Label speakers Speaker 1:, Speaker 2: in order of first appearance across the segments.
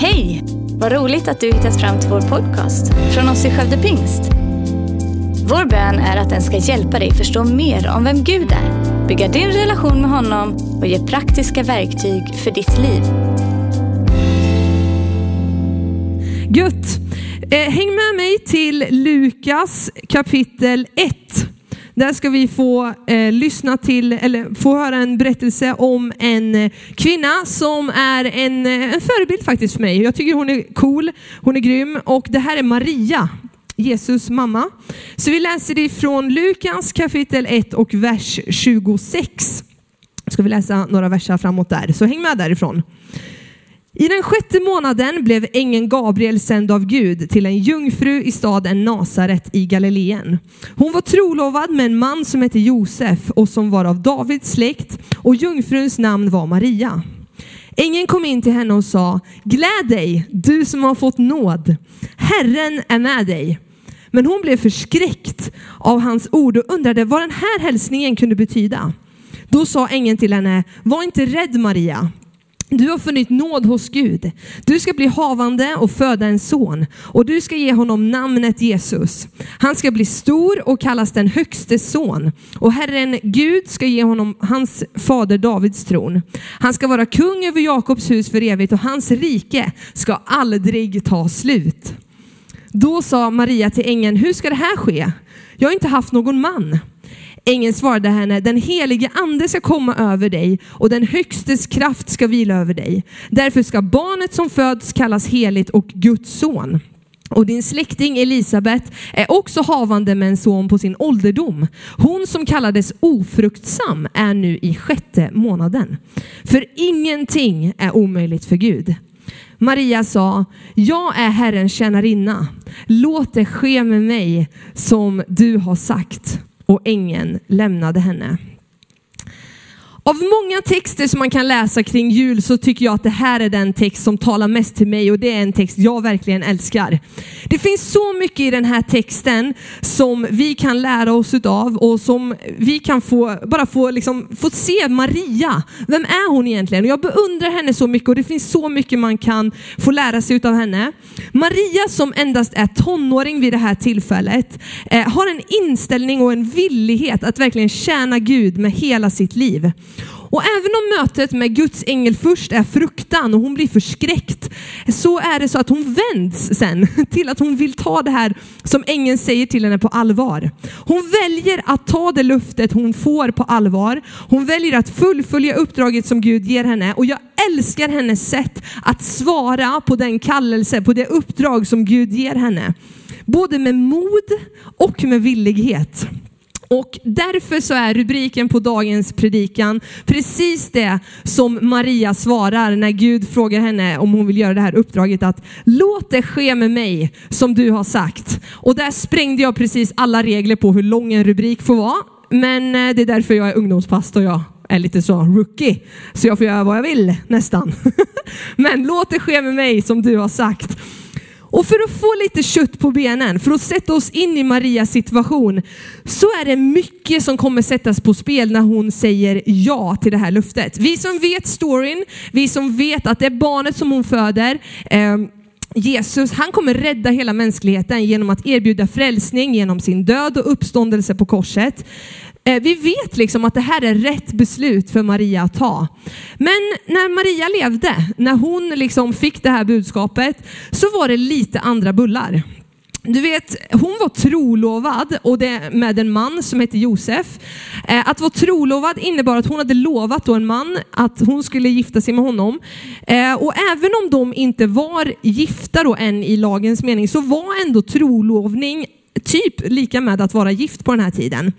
Speaker 1: Hej! Vad roligt att du hittat fram till vår podcast från oss i Skövde Pingst. Vår bön är att den ska hjälpa dig förstå mer om vem Gud är, bygga din relation med honom och ge praktiska verktyg för ditt liv.
Speaker 2: Gött! Eh, häng med mig till Lukas kapitel 1. Där ska vi få eh, lyssna till, eller få höra en berättelse om en eh, kvinna som är en, eh, en förebild faktiskt för mig. Jag tycker hon är cool, hon är grym och det här är Maria, Jesus mamma. Så vi läser det från Lukas kapitel 1 och vers 26. Ska vi läsa några verser framåt där, så häng med därifrån. I den sjätte månaden blev ängeln Gabriel sänd av Gud till en jungfru i staden Nasaret i Galileen. Hon var trolovad med en man som hette Josef och som var av Davids släkt och jungfruns namn var Maria. Ängeln kom in till henne och sa, gläd dig, du som har fått nåd. Herren är med dig. Men hon blev förskräckt av hans ord och undrade vad den här hälsningen kunde betyda. Då sa ängeln till henne, var inte rädd Maria. Du har funnit nåd hos Gud. Du ska bli havande och föda en son och du ska ge honom namnet Jesus. Han ska bli stor och kallas den högste son och Herren Gud ska ge honom hans fader Davids tron. Han ska vara kung över Jakobs hus för evigt och hans rike ska aldrig ta slut. Då sa Maria till ängeln, hur ska det här ske? Jag har inte haft någon man. Ängeln svarade henne, den helige ande ska komma över dig och den högstes kraft ska vila över dig. Därför ska barnet som föds kallas heligt och Guds son. Och din släkting Elisabet är också havande med en son på sin ålderdom. Hon som kallades ofruktsam är nu i sjätte månaden. För ingenting är omöjligt för Gud. Maria sa, jag är Herrens tjänarinna. Låt det ske med mig som du har sagt och ängeln lämnade henne. Av många texter som man kan läsa kring jul så tycker jag att det här är den text som talar mest till mig och det är en text jag verkligen älskar. Det finns så mycket i den här texten som vi kan lära oss av och som vi kan få, bara få, liksom, få se Maria. Vem är hon egentligen? Jag beundrar henne så mycket och det finns så mycket man kan få lära sig av henne. Maria som endast är tonåring vid det här tillfället eh, har en inställning och en villighet att verkligen tjäna Gud med hela sitt liv. Och även om mötet med Guds ängel först är fruktan och hon blir förskräckt, så är det så att hon vänds sen till att hon vill ta det här som ängeln säger till henne på allvar. Hon väljer att ta det luftet hon får på allvar. Hon väljer att fullfölja uppdraget som Gud ger henne och jag älskar hennes sätt att svara på den kallelse, på det uppdrag som Gud ger henne. Både med mod och med villighet. Och därför så är rubriken på dagens predikan precis det som Maria svarar när Gud frågar henne om hon vill göra det här uppdraget att låt det ske med mig som du har sagt. Och där sprängde jag precis alla regler på hur lång en rubrik får vara. Men eh, det är därför jag är ungdomspastor jag är lite så rookie. Så jag får göra vad jag vill nästan. Men låt det ske med mig som du har sagt. Och för att få lite kött på benen, för att sätta oss in i Marias situation, så är det mycket som kommer sättas på spel när hon säger ja till det här löftet. Vi som vet storyn, vi som vet att det är barnet som hon föder, eh, Jesus, han kommer rädda hela mänskligheten genom att erbjuda frälsning genom sin död och uppståndelse på korset. Eh, vi vet liksom att det här är rätt beslut för Maria att ta. Men när Maria levde, när hon liksom fick det här budskapet, så var det lite andra bullar. Du vet, hon var trolovad och det med en man som hette Josef. Eh, att vara trolovad innebar att hon hade lovat då en man att hon skulle gifta sig med honom. Eh, och även om de inte var gifta då än i lagens mening så var ändå trolovning typ lika med att vara gift på den här tiden.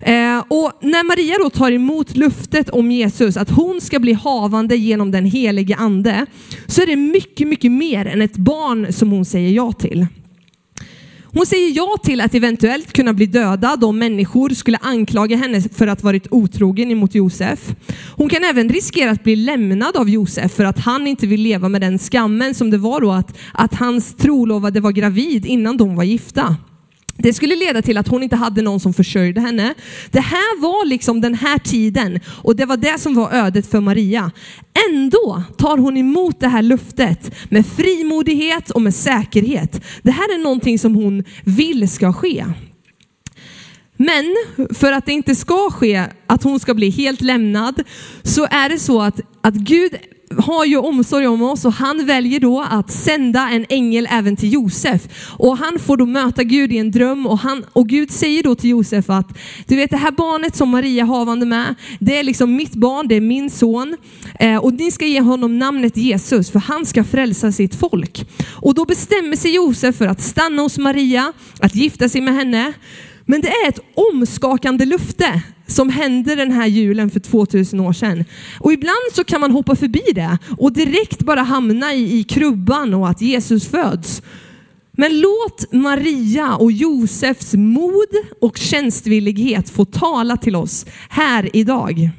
Speaker 2: Eh, och när Maria då tar emot luftet om Jesus, att hon ska bli havande genom den helige ande, så är det mycket, mycket mer än ett barn som hon säger ja till. Hon säger ja till att eventuellt kunna bli dödad om människor skulle anklaga henne för att varit otrogen emot Josef. Hon kan även riskera att bli lämnad av Josef för att han inte vill leva med den skammen som det var då att, att hans trolovade var gravid innan de var gifta. Det skulle leda till att hon inte hade någon som försörjde henne. Det här var liksom den här tiden och det var det som var ödet för Maria. Ändå tar hon emot det här luftet med frimodighet och med säkerhet. Det här är någonting som hon vill ska ske. Men för att det inte ska ske, att hon ska bli helt lämnad, så är det så att, att Gud har ju omsorg om oss och han väljer då att sända en ängel även till Josef. Och han får då möta Gud i en dröm och, han, och Gud säger då till Josef att du vet det här barnet som Maria havande med, det är liksom mitt barn, det är min son. Eh, och ni ska ge honom namnet Jesus för han ska frälsa sitt folk. Och då bestämmer sig Josef för att stanna hos Maria, att gifta sig med henne. Men det är ett omskakande lufte som hände den här julen för 2000 år sedan. Och ibland så kan man hoppa förbi det och direkt bara hamna i, i krubban och att Jesus föds. Men låt Maria och Josefs mod och tjänstvillighet få tala till oss här idag.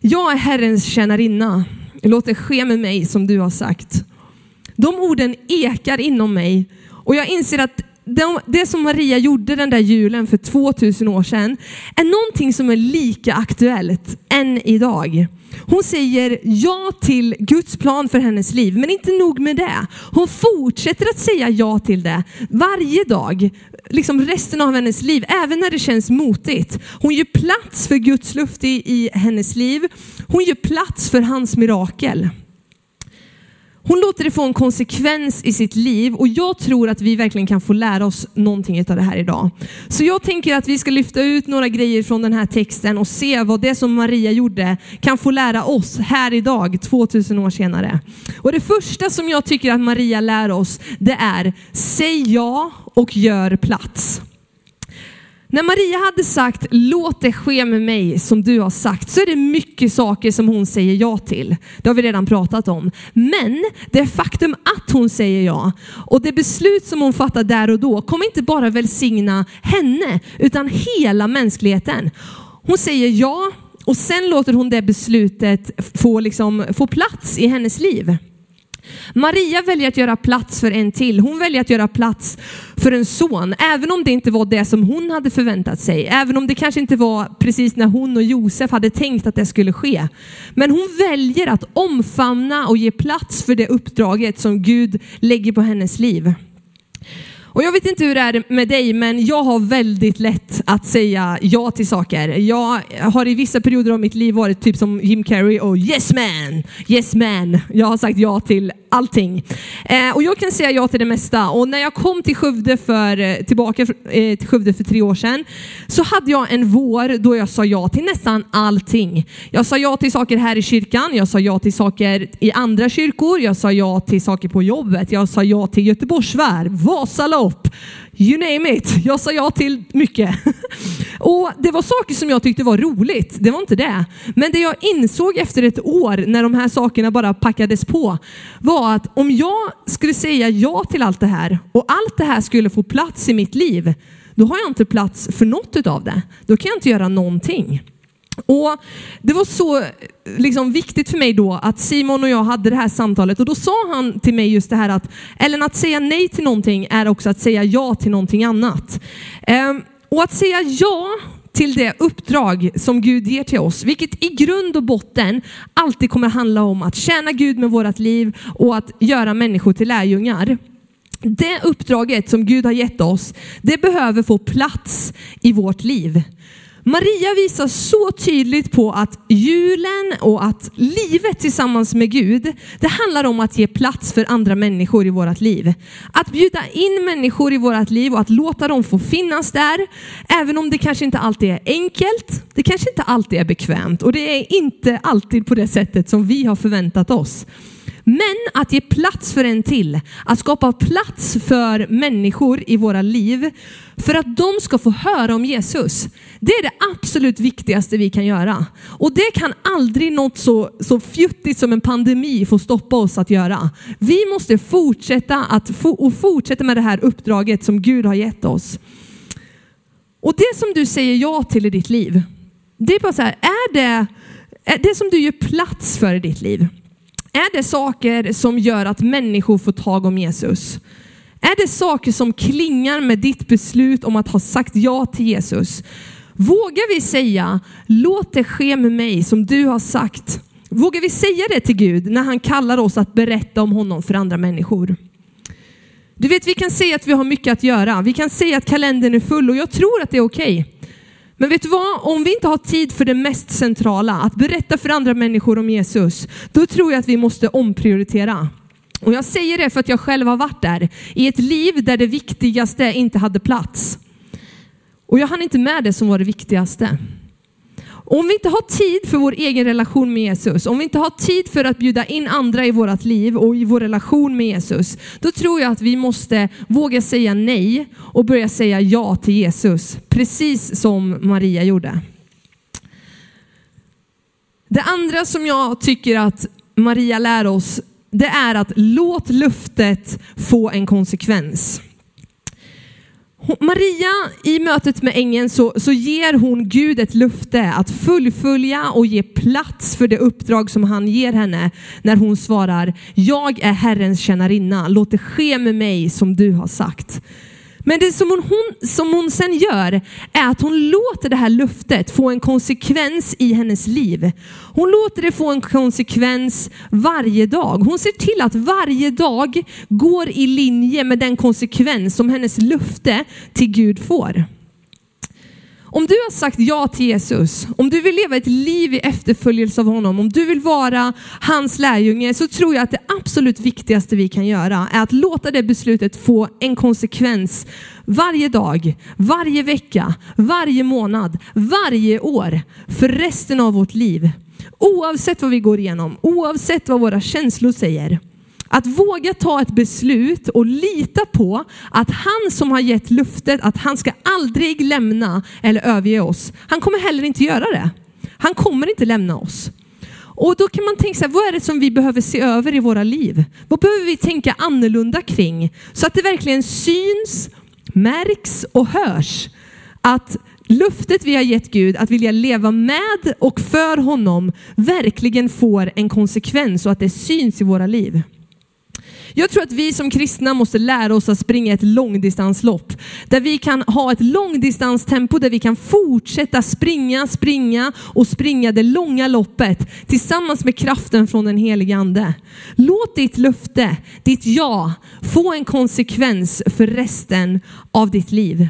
Speaker 2: Jag är Herrens tjänarinna. Låt det ske med mig som du har sagt. De orden ekar inom mig och jag inser att det som Maria gjorde den där julen för 2000 år sedan är någonting som är lika aktuellt än idag. Hon säger ja till Guds plan för hennes liv, men inte nog med det. Hon fortsätter att säga ja till det varje dag, liksom resten av hennes liv, även när det känns motigt. Hon ger plats för Guds luft i, i hennes liv. Hon ger plats för hans mirakel. Hon låter det få en konsekvens i sitt liv och jag tror att vi verkligen kan få lära oss någonting av det här idag. Så jag tänker att vi ska lyfta ut några grejer från den här texten och se vad det som Maria gjorde kan få lära oss här idag, 2000 år senare. Och det första som jag tycker att Maria lär oss, det är säg ja och gör plats. När Maria hade sagt låt det ske med mig som du har sagt så är det mycket saker som hon säger ja till. Det har vi redan pratat om. Men det faktum att hon säger ja och det beslut som hon fattar där och då kommer inte bara välsigna henne utan hela mänskligheten. Hon säger ja och sen låter hon det beslutet få, liksom, få plats i hennes liv. Maria väljer att göra plats för en till. Hon väljer att göra plats för en son, även om det inte var det som hon hade förväntat sig. Även om det kanske inte var precis när hon och Josef hade tänkt att det skulle ske. Men hon väljer att omfamna och ge plats för det uppdraget som Gud lägger på hennes liv. Och jag vet inte hur det är med dig, men jag har väldigt lätt att säga ja till saker. Jag har i vissa perioder av mitt liv varit typ som Jim Carrey och yes man, yes man. Jag har sagt ja till allting. Eh, och jag kan säga ja till det mesta. Och när jag kom till Skövde för, eh, tillbaka eh, till Skövde för tre år sedan så hade jag en vår då jag sa ja till nästan allting. Jag sa ja till saker här i kyrkan, jag sa ja till saker i andra kyrkor, jag sa ja till saker på jobbet, jag sa ja till Göteborgsvarv, Vasalopp, You name it. Jag sa ja till mycket. Och det var saker som jag tyckte var roligt. Det var inte det. Men det jag insåg efter ett år när de här sakerna bara packades på var att om jag skulle säga ja till allt det här och allt det här skulle få plats i mitt liv, då har jag inte plats för något av det. Då kan jag inte göra någonting. Och Det var så eh, liksom, viktigt för mig då att Simon och jag hade det här samtalet och då sa han till mig just det här att Ellen, att säga nej till någonting är också att säga ja till någonting annat. Ehm, och att säga ja till det uppdrag som Gud ger till oss, vilket i grund och botten alltid kommer handla om att tjäna Gud med vårt liv och att göra människor till lärjungar. Det uppdraget som Gud har gett oss, det behöver få plats i vårt liv. Maria visar så tydligt på att julen och att livet tillsammans med Gud, det handlar om att ge plats för andra människor i vårt liv. Att bjuda in människor i vårt liv och att låta dem få finnas där, även om det kanske inte alltid är enkelt, det kanske inte alltid är bekvämt och det är inte alltid på det sättet som vi har förväntat oss. Men att ge plats för en till, att skapa plats för människor i våra liv för att de ska få höra om Jesus. Det är det absolut viktigaste vi kan göra. Och det kan aldrig något så, så fjuttigt som en pandemi få stoppa oss att göra. Vi måste fortsätta, att få, och fortsätta med det här uppdraget som Gud har gett oss. Och det som du säger ja till i ditt liv, det är bara så här, är det, är det som du gör plats för i ditt liv? Är det saker som gör att människor får tag om Jesus? Är det saker som klingar med ditt beslut om att ha sagt ja till Jesus? Vågar vi säga, låt det ske med mig som du har sagt? Vågar vi säga det till Gud när han kallar oss att berätta om honom för andra människor? Du vet, vi kan säga att vi har mycket att göra. Vi kan säga att kalendern är full och jag tror att det är okej. Okay. Men vet du vad? Om vi inte har tid för det mest centrala, att berätta för andra människor om Jesus, då tror jag att vi måste omprioritera. Och jag säger det för att jag själv har varit där, i ett liv där det viktigaste inte hade plats. Och jag hann inte med det som var det viktigaste. Om vi inte har tid för vår egen relation med Jesus, om vi inte har tid för att bjuda in andra i vårt liv och i vår relation med Jesus, då tror jag att vi måste våga säga nej och börja säga ja till Jesus, precis som Maria gjorde. Det andra som jag tycker att Maria lär oss, det är att låt luftet få en konsekvens. Maria, i mötet med ängeln så, så ger hon Gud ett löfte att fullfölja och ge plats för det uppdrag som han ger henne när hon svarar, jag är Herrens tjänarinna, låt det ske med mig som du har sagt. Men det som hon, hon, som hon sen gör är att hon låter det här luftet få en konsekvens i hennes liv. Hon låter det få en konsekvens varje dag. Hon ser till att varje dag går i linje med den konsekvens som hennes löfte till Gud får. Om du har sagt ja till Jesus, om du vill leva ett liv i efterföljelse av honom, om du vill vara hans lärjunge, så tror jag att det absolut viktigaste vi kan göra är att låta det beslutet få en konsekvens varje dag, varje vecka, varje månad, varje år, för resten av vårt liv. Oavsett vad vi går igenom, oavsett vad våra känslor säger. Att våga ta ett beslut och lita på att han som har gett luftet att han ska aldrig lämna eller överge oss. Han kommer heller inte göra det. Han kommer inte lämna oss. Och då kan man tänka sig, vad är det som vi behöver se över i våra liv? Vad behöver vi tänka annorlunda kring? Så att det verkligen syns, märks och hörs att luftet vi har gett Gud att vilja leva med och för honom verkligen får en konsekvens och att det syns i våra liv. Jag tror att vi som kristna måste lära oss att springa ett långdistanslopp. Där vi kan ha ett långdistanstempo, där vi kan fortsätta springa, springa och springa det långa loppet tillsammans med kraften från den helige Ande. Låt ditt löfte, ditt ja, få en konsekvens för resten av ditt liv.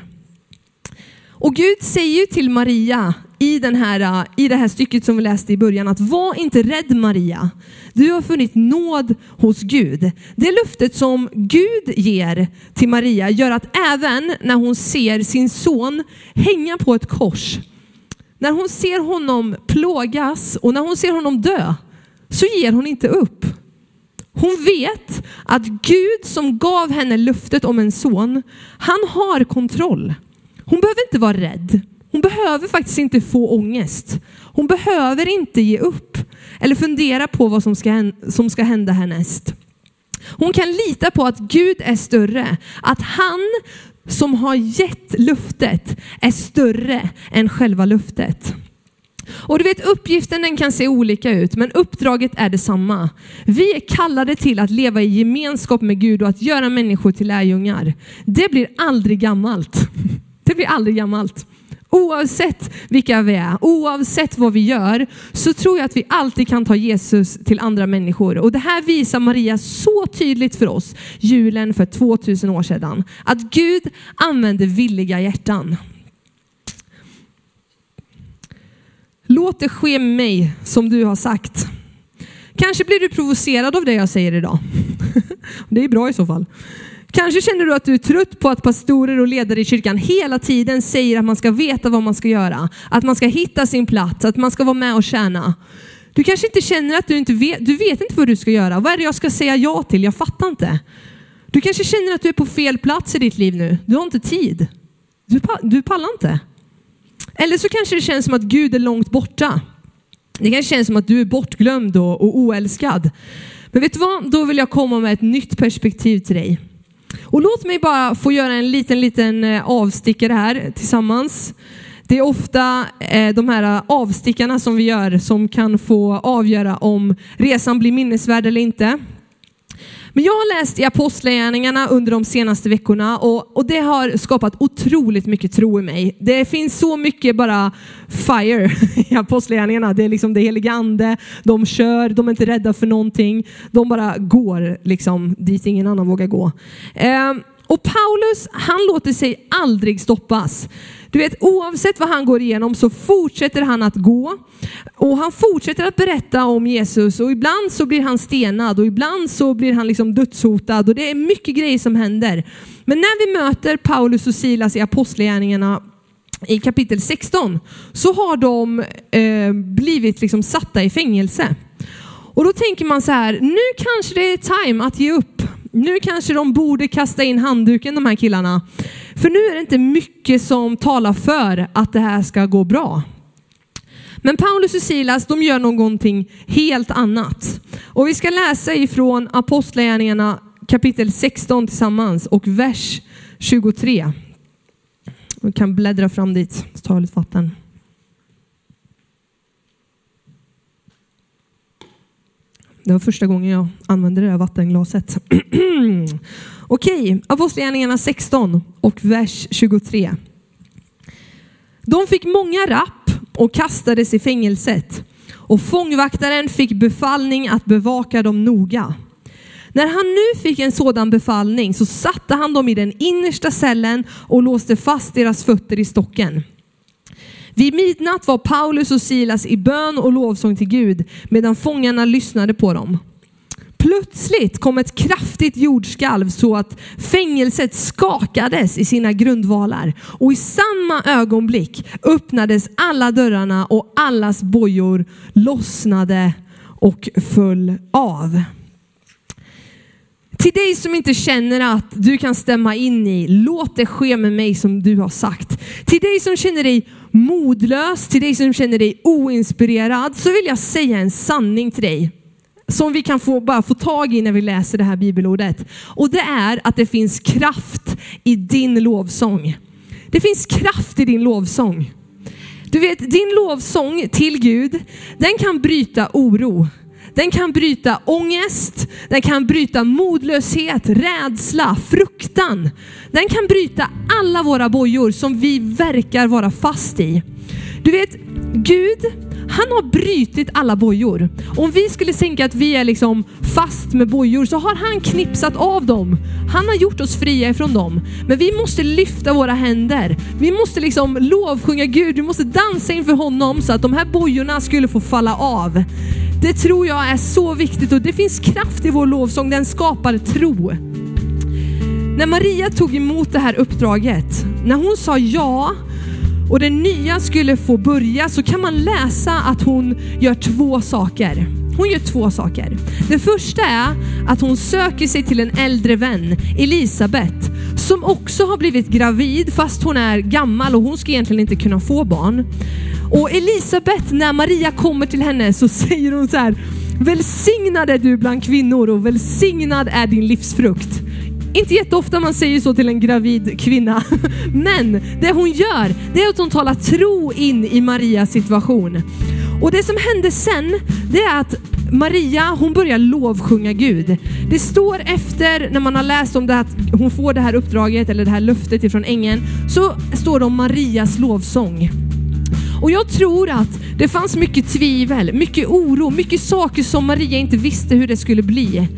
Speaker 2: Och Gud säger ju till Maria i, den här, äh, i det här stycket som vi läste i början att var inte rädd Maria. Du har funnit nåd hos Gud. Det löftet som Gud ger till Maria gör att även när hon ser sin son hänga på ett kors, när hon ser honom plågas och när hon ser honom dö, så ger hon inte upp. Hon vet att Gud som gav henne löftet om en son, han har kontroll. Hon behöver inte vara rädd. Hon behöver faktiskt inte få ångest. Hon behöver inte ge upp eller fundera på vad som ska, som ska hända härnäst. Hon kan lita på att Gud är större, att han som har gett luftet är större än själva luftet. Och du vet uppgiften den kan se olika ut men uppdraget är detsamma. Vi är kallade till att leva i gemenskap med Gud och att göra människor till lärjungar. Det blir aldrig gammalt. Det blir aldrig gammalt. Oavsett vilka vi är, oavsett vad vi gör, så tror jag att vi alltid kan ta Jesus till andra människor. Och det här visar Maria så tydligt för oss julen för 2000 år sedan. Att Gud använder villiga hjärtan. Låt det ske med mig som du har sagt. Kanske blir du provocerad av det jag säger idag. Det är bra i så fall. Kanske känner du att du är trött på att pastorer och ledare i kyrkan hela tiden säger att man ska veta vad man ska göra, att man ska hitta sin plats, att man ska vara med och tjäna. Du kanske inte känner att du inte vet, du vet inte vad du ska göra. Vad är det jag ska säga ja till? Jag fattar inte. Du kanske känner att du är på fel plats i ditt liv nu. Du har inte tid. Du, du pallar inte. Eller så kanske det känns som att Gud är långt borta. Det kanske känns som att du är bortglömd och, och oälskad. Men vet du vad? Då vill jag komma med ett nytt perspektiv till dig. Och låt mig bara få göra en liten, liten eh, avstickare här tillsammans. Det är ofta eh, de här avstickarna som vi gör som kan få avgöra om resan blir minnesvärd eller inte. Men jag har läst i Apostlagärningarna under de senaste veckorna och, och det har skapat otroligt mycket tro i mig. Det finns så mycket bara fire i Apostlagärningarna. Det är liksom det heliga ande, de kör, de är inte rädda för någonting. De bara går liksom dit ingen annan vågar gå. Eh, och Paulus, han låter sig aldrig stoppas. Du vet, oavsett vad han går igenom så fortsätter han att gå. Och han fortsätter att berätta om Jesus och ibland så blir han stenad och ibland så blir han liksom dödshotad och det är mycket grejer som händer. Men när vi möter Paulus och Silas i Apostlagärningarna i kapitel 16 så har de eh, blivit liksom satta i fängelse. Och då tänker man så här, nu kanske det är time att ge upp. Nu kanske de borde kasta in handduken de här killarna. För nu är det inte mycket som talar för att det här ska gå bra. Men Paulus och Silas, de gör någonting helt annat. Och vi ska läsa ifrån Apostlagärningarna kapitel 16 tillsammans och vers 23. Vi kan bläddra fram dit, ta lite vatten. Det var första gången jag använde det där vattenglaset. Okej, Apostlagärningarna 16 och vers 23. De fick många rapp och kastades i fängelset och fångvaktaren fick befallning att bevaka dem noga. När han nu fick en sådan befallning så satte han dem i den innersta cellen och låste fast deras fötter i stocken. Vid midnatt var Paulus och Silas i bön och lovsång till Gud medan fångarna lyssnade på dem. Plötsligt kom ett kraftigt jordskalv så att fängelset skakades i sina grundvalar och i samma ögonblick öppnades alla dörrarna och allas bojor lossnade och föll av. Till dig som inte känner att du kan stämma in i, låt det ske med mig som du har sagt. Till dig som känner dig modlös, till dig som känner dig oinspirerad, så vill jag säga en sanning till dig. Som vi kan få, bara få tag i när vi läser det här bibelordet. Och det är att det finns kraft i din lovsång. Det finns kraft i din lovsång. Du vet, din lovsång till Gud, den kan bryta oro. Den kan bryta ångest, den kan bryta modlöshet, rädsla, fruktan. Den kan bryta alla våra bojor som vi verkar vara fast i. Du vet, Gud, han har brytit alla bojor. Om vi skulle tänka att vi är liksom fast med bojor så har han knipsat av dem. Han har gjort oss fria ifrån dem. Men vi måste lyfta våra händer. Vi måste liksom lovsjunga Gud, vi måste dansa inför honom så att de här bojorna skulle få falla av. Det tror jag är så viktigt och det finns kraft i vår lovsång, den skapar tro. När Maria tog emot det här uppdraget, när hon sa ja och det nya skulle få börja så kan man läsa att hon gör två saker. Hon gör två saker. Det första är att hon söker sig till en äldre vän, Elisabet, som också har blivit gravid fast hon är gammal och hon ska egentligen inte kunna få barn. Och Elisabet, när Maria kommer till henne så säger hon så här, välsignad är du bland kvinnor och välsignad är din livsfrukt. Inte jätteofta man säger så till en gravid kvinna, men det hon gör, det är att hon talar tro in i Marias situation. Och det som hände sen, det är att Maria, hon börjar lovsjunga Gud. Det står efter, när man har läst om det att hon får det här uppdraget, eller det här löftet ifrån ängeln, så står det om Marias lovsång. Och jag tror att det fanns mycket tvivel, mycket oro, mycket saker som Maria inte visste hur det skulle bli.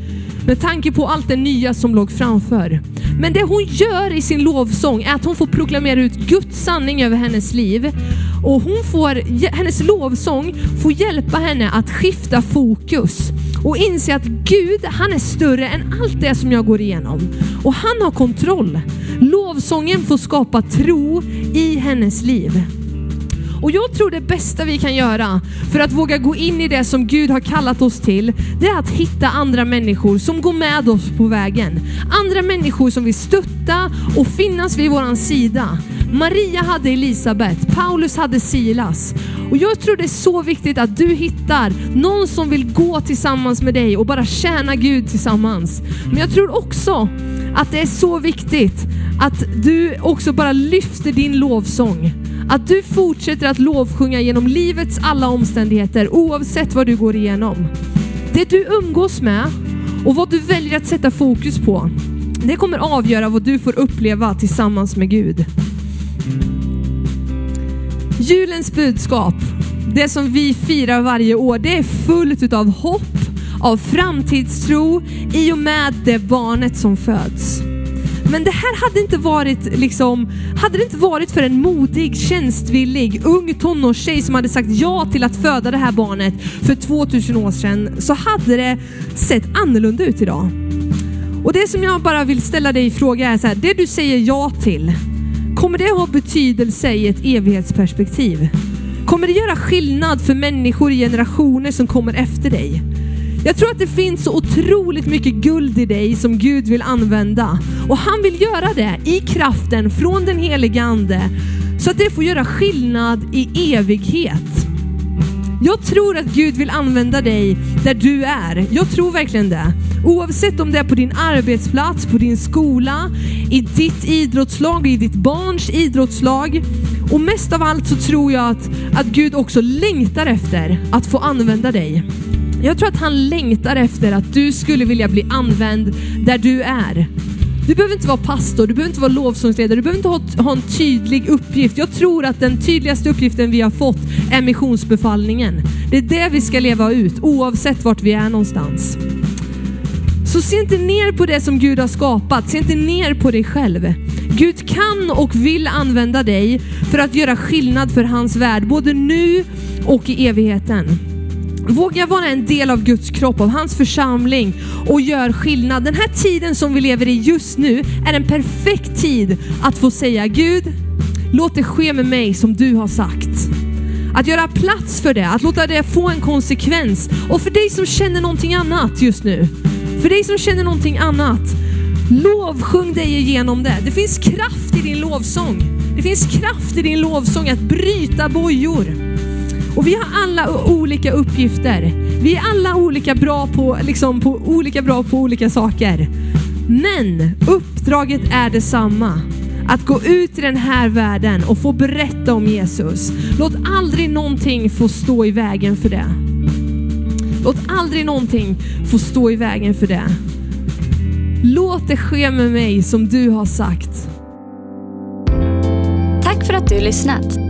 Speaker 2: Med tanke på allt det nya som låg framför. Men det hon gör i sin lovsång är att hon får proklamera ut Guds sanning över hennes liv. Och hon får, hennes lovsång får hjälpa henne att skifta fokus och inse att Gud, han är större än allt det som jag går igenom. Och han har kontroll. Lovsången får skapa tro i hennes liv. Och jag tror det bästa vi kan göra för att våga gå in i det som Gud har kallat oss till, det är att hitta andra människor som går med oss på vägen. Andra människor som vill stötta och finnas vid våran sida. Maria hade Elisabet, Paulus hade Silas. Och jag tror det är så viktigt att du hittar någon som vill gå tillsammans med dig och bara tjäna Gud tillsammans. Men jag tror också att det är så viktigt att du också bara lyfter din lovsång. Att du fortsätter att lovsjunga genom livets alla omständigheter oavsett vad du går igenom. Det du umgås med Och vad du väljer att sätta fokus på, det kommer avgöra vad du får uppleva tillsammans med Gud. Julens budskap, det som vi firar varje år, det är fullt av hopp, av framtidstro i och med det barnet som föds. Men det här hade inte varit liksom, hade det inte varit för en modig, tjänstvillig, ung tonårstjej som hade sagt ja till att föda det här barnet för 2000 år sedan så hade det sett annorlunda ut idag. Och det som jag bara vill ställa dig i fråga är så här, det du säger ja till, kommer det ha betydelse i ett evighetsperspektiv? Kommer det göra skillnad för människor i generationer som kommer efter dig? Jag tror att det finns så otroligt mycket guld i dig som Gud vill använda. Och han vill göra det i kraften från den heliga Ande. Så att det får göra skillnad i evighet. Jag tror att Gud vill använda dig där du är. Jag tror verkligen det. Oavsett om det är på din arbetsplats, på din skola, i ditt idrottslag, i ditt barns idrottslag. Och mest av allt så tror jag att, att Gud också längtar efter att få använda dig. Jag tror att han längtar efter att du skulle vilja bli använd där du är. Du behöver inte vara pastor, du behöver inte vara lovsångsledare, du behöver inte ha, ha en tydlig uppgift. Jag tror att den tydligaste uppgiften vi har fått är missionsbefallningen. Det är det vi ska leva ut oavsett vart vi är någonstans. Så se inte ner på det som Gud har skapat, se inte ner på dig själv. Gud kan och vill använda dig för att göra skillnad för hans värld, både nu och i evigheten. Våga vara en del av Guds kropp, av hans församling och gör skillnad. Den här tiden som vi lever i just nu är en perfekt tid att få säga Gud, låt det ske med mig som du har sagt. Att göra plats för det, att låta det få en konsekvens. Och för dig som känner någonting annat just nu, för dig som känner någonting annat, lovsjung dig igenom det. Det finns kraft i din lovsång. Det finns kraft i din lovsång att bryta bojor. Och vi har alla olika uppgifter. Vi är alla olika bra på, liksom, på, olika, bra på olika saker. Men uppdraget är detsamma. Att gå ut i den här världen och få berätta om Jesus. Låt aldrig någonting få stå i vägen för det. Låt aldrig någonting få stå i vägen för det. Låt det ske med mig som du har sagt.
Speaker 1: Tack för att du lyssnat.